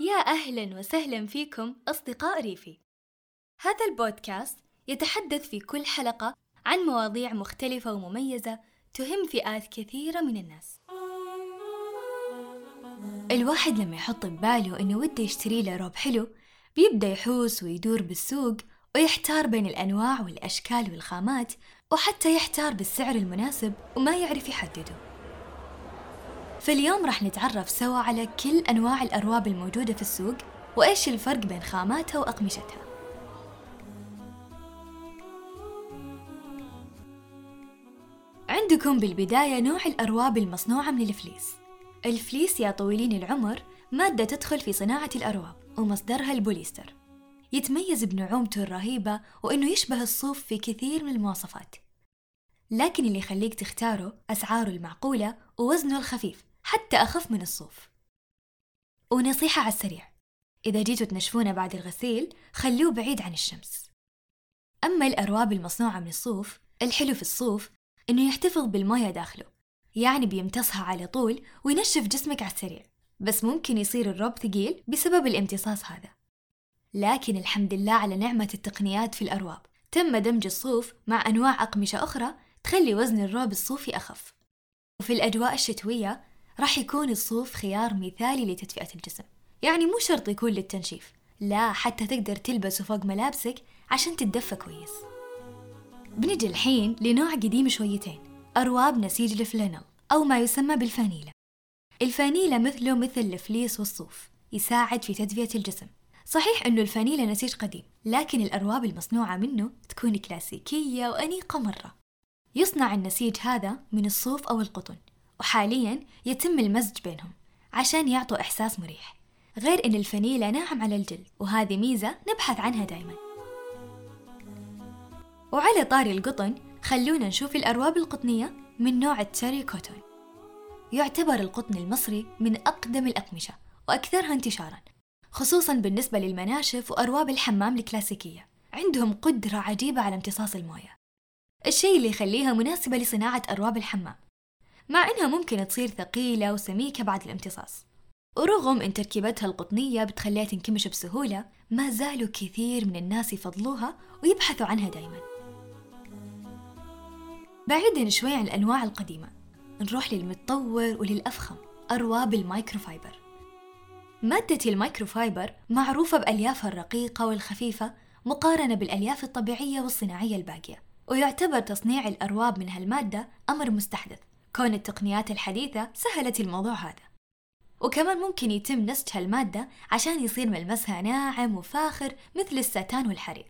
يا أهلا وسهلا فيكم أصدقاء ريفي. هذا البودكاست يتحدث في كل حلقة عن مواضيع مختلفة ومميزة تهم فئات كثيرة من الناس. الواحد لما يحط بباله إنه وده يشتري له روب حلو بيبدأ يحوس ويدور بالسوق ويحتار بين الأنواع والأشكال والخامات وحتى يحتار بالسعر المناسب وما يعرف يحدده. فاليوم راح نتعرف سوا على كل أنواع الأرواب الموجودة في السوق وإيش الفرق بين خاماتها وأقمشتها. عندكم بالبداية نوع الأرواب المصنوعة من الفليس. الفليس يا طويلين العمر مادة تدخل في صناعة الأرواب ومصدرها البوليستر. يتميز بنعومته الرهيبة وإنه يشبه الصوف في كثير من المواصفات. لكن اللي يخليك تختاره أسعاره المعقولة ووزنه الخفيف حتى أخف من الصوف. ونصيحة على السريع. إذا جيتوا تنشفونه بعد الغسيل خلوه بعيد عن الشمس. أما الأرواب المصنوعة من الصوف الحلو في الصوف إنه يحتفظ بالموية داخله. يعني بيمتصها على طول وينشف جسمك على السريع. بس ممكن يصير الروب ثقيل بسبب الامتصاص هذا. لكن الحمد لله على نعمة التقنيات في الأرواب. تم دمج الصوف مع أنواع أقمشة أخرى تخلي وزن الروب الصوفي أخف. وفي الأجواء الشتوية راح يكون الصوف خيار مثالي لتدفئة الجسم. يعني مو شرط يكون للتنشيف. لا حتى تقدر تلبسه فوق ملابسك عشان تتدفى كويس. بنجي الحين لنوع قديم شويتين أرواب نسيج الفلانل أو ما يسمى بالفانيلا. الفانيلا مثله مثل الفليس والصوف يساعد في تدفئة الجسم. صحيح أنه الفانيلا نسيج قديم لكن الأرواب المصنوعة منه تكون كلاسيكية وأنيقة مرة. يصنع النسيج هذا من الصوف أو القطن. وحاليا يتم المزج بينهم عشان يعطوا إحساس مريح. غير إن الفانيلا ناعم على الجلد وهذه ميزة نبحث عنها دايما. وعلى طاري القطن خلونا نشوف الأرواب القطنية من نوع ال terry cotton. يعتبر القطن المصري من أقدم الأقمشة وأكثرها انتشارا خصوصا بالنسبة للمناشف وأرواب الحمام الكلاسيكية. عندهم قدرة عجيبة على امتصاص الموية. الشيء اللي يخليها مناسبة لصناعة أرواب الحمام مع إنها ممكن تصير ثقيلة وسميكة بعد الامتصاص. ورغم إن تركيبتها القطنية بتخليها تنكمش بسهولة ما زالوا كثير من الناس يفضلوها ويبحثوا عنها دايما. بعيدا شوي عن الأنواع القديمة نروح للمتطور وللأفخم أرواب المايكروفايبر مادة المايكروفايبر معروفة بأليافها الرقيقة والخفيفة مقارنة بالألياف الطبيعية والصناعية الباقية ويعتبر تصنيع الأرواب من هالمادة أمر مستحدث. كون التقنيات الحديثة سهلت الموضوع هذا. وكمان ممكن يتم نسج هالمادة عشان يصير ملمسها ناعم وفاخر مثل الساتان والحرير.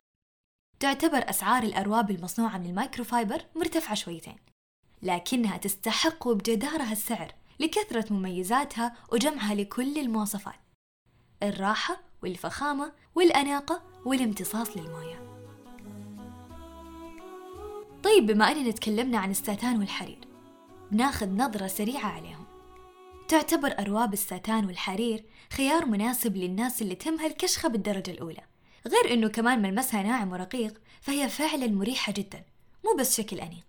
تعتبر أسعار الأرواب المصنوعة من المايكروفايبر مرتفعة شويتين لكنها تستحق بجدارة هالسعر لكثرة مميزاتها وجمعها لكل المواصفات الراحة والفخامة والأناقة والامتصاص للموية. طيب بما أننا تكلمنا عن الساتان والحرير بناخذ نظرة سريعة عليهم. تعتبر أرواب الساتان والحرير خيار مناسب للناس اللي تهمها الكشخة بالدرجة الأولى غير أنه كمان ملمسها ناعم ورقيق فهي فعلا مريحة جدا مو بس شكل أنيق.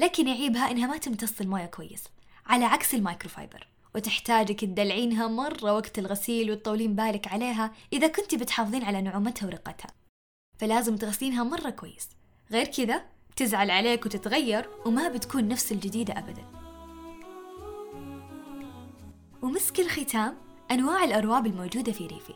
لكن يعيبها إنها ما تمتص الموية كويس على عكس المايكروفايبر وتحتاجك تدلعينها مرة وقت الغسيل وتطولين بالك عليها إذا كنت بتحافظين على نعومتها ورقتها. فلازم تغسلينها مرة كويس. غير كذا تزعل عليك وتتغير وما بتكون نفس الجديدة أبدا. ومسك الختام أنواع الأرواب الموجودة في ريفي.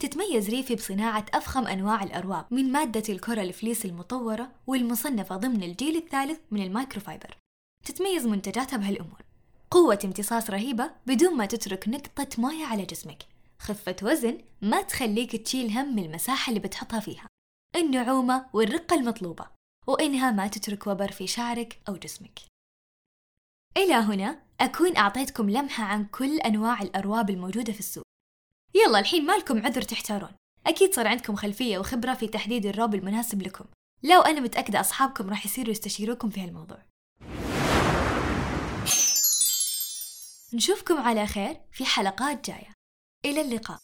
تتميز ريفي بصناعة أفخم أنواع الأرواب من مادة ال coral fleece المطورة والمصنفة ضمن الجيل الثالث من المايكروفايبر تتميز منتجاتها بهالأمور. قوة امتصاص رهيبة بدون ما تترك نقطة موية على جسمك. خفة وزن ما تخليك تشيل هم المساحة اللي بتحطها فيها. النعومة والرقة المطلوبة. وإنها ما تترك وبر في شعرك أو جسمك. إلى هنا أكون أعطيتكم لمحة عن كل أنواع الأرواب الموجودة في السوق. يلا الحين مالكم عذر تحتارون. أكيد صار عندكم خلفية وخبرة في تحديد الروب المناسب لكم. لو أنا متأكدة أصحابكم راح يصيروا يستشيروكم في هالموضوع. نشوفكم على خير في حلقات جاية. إلى اللقاء.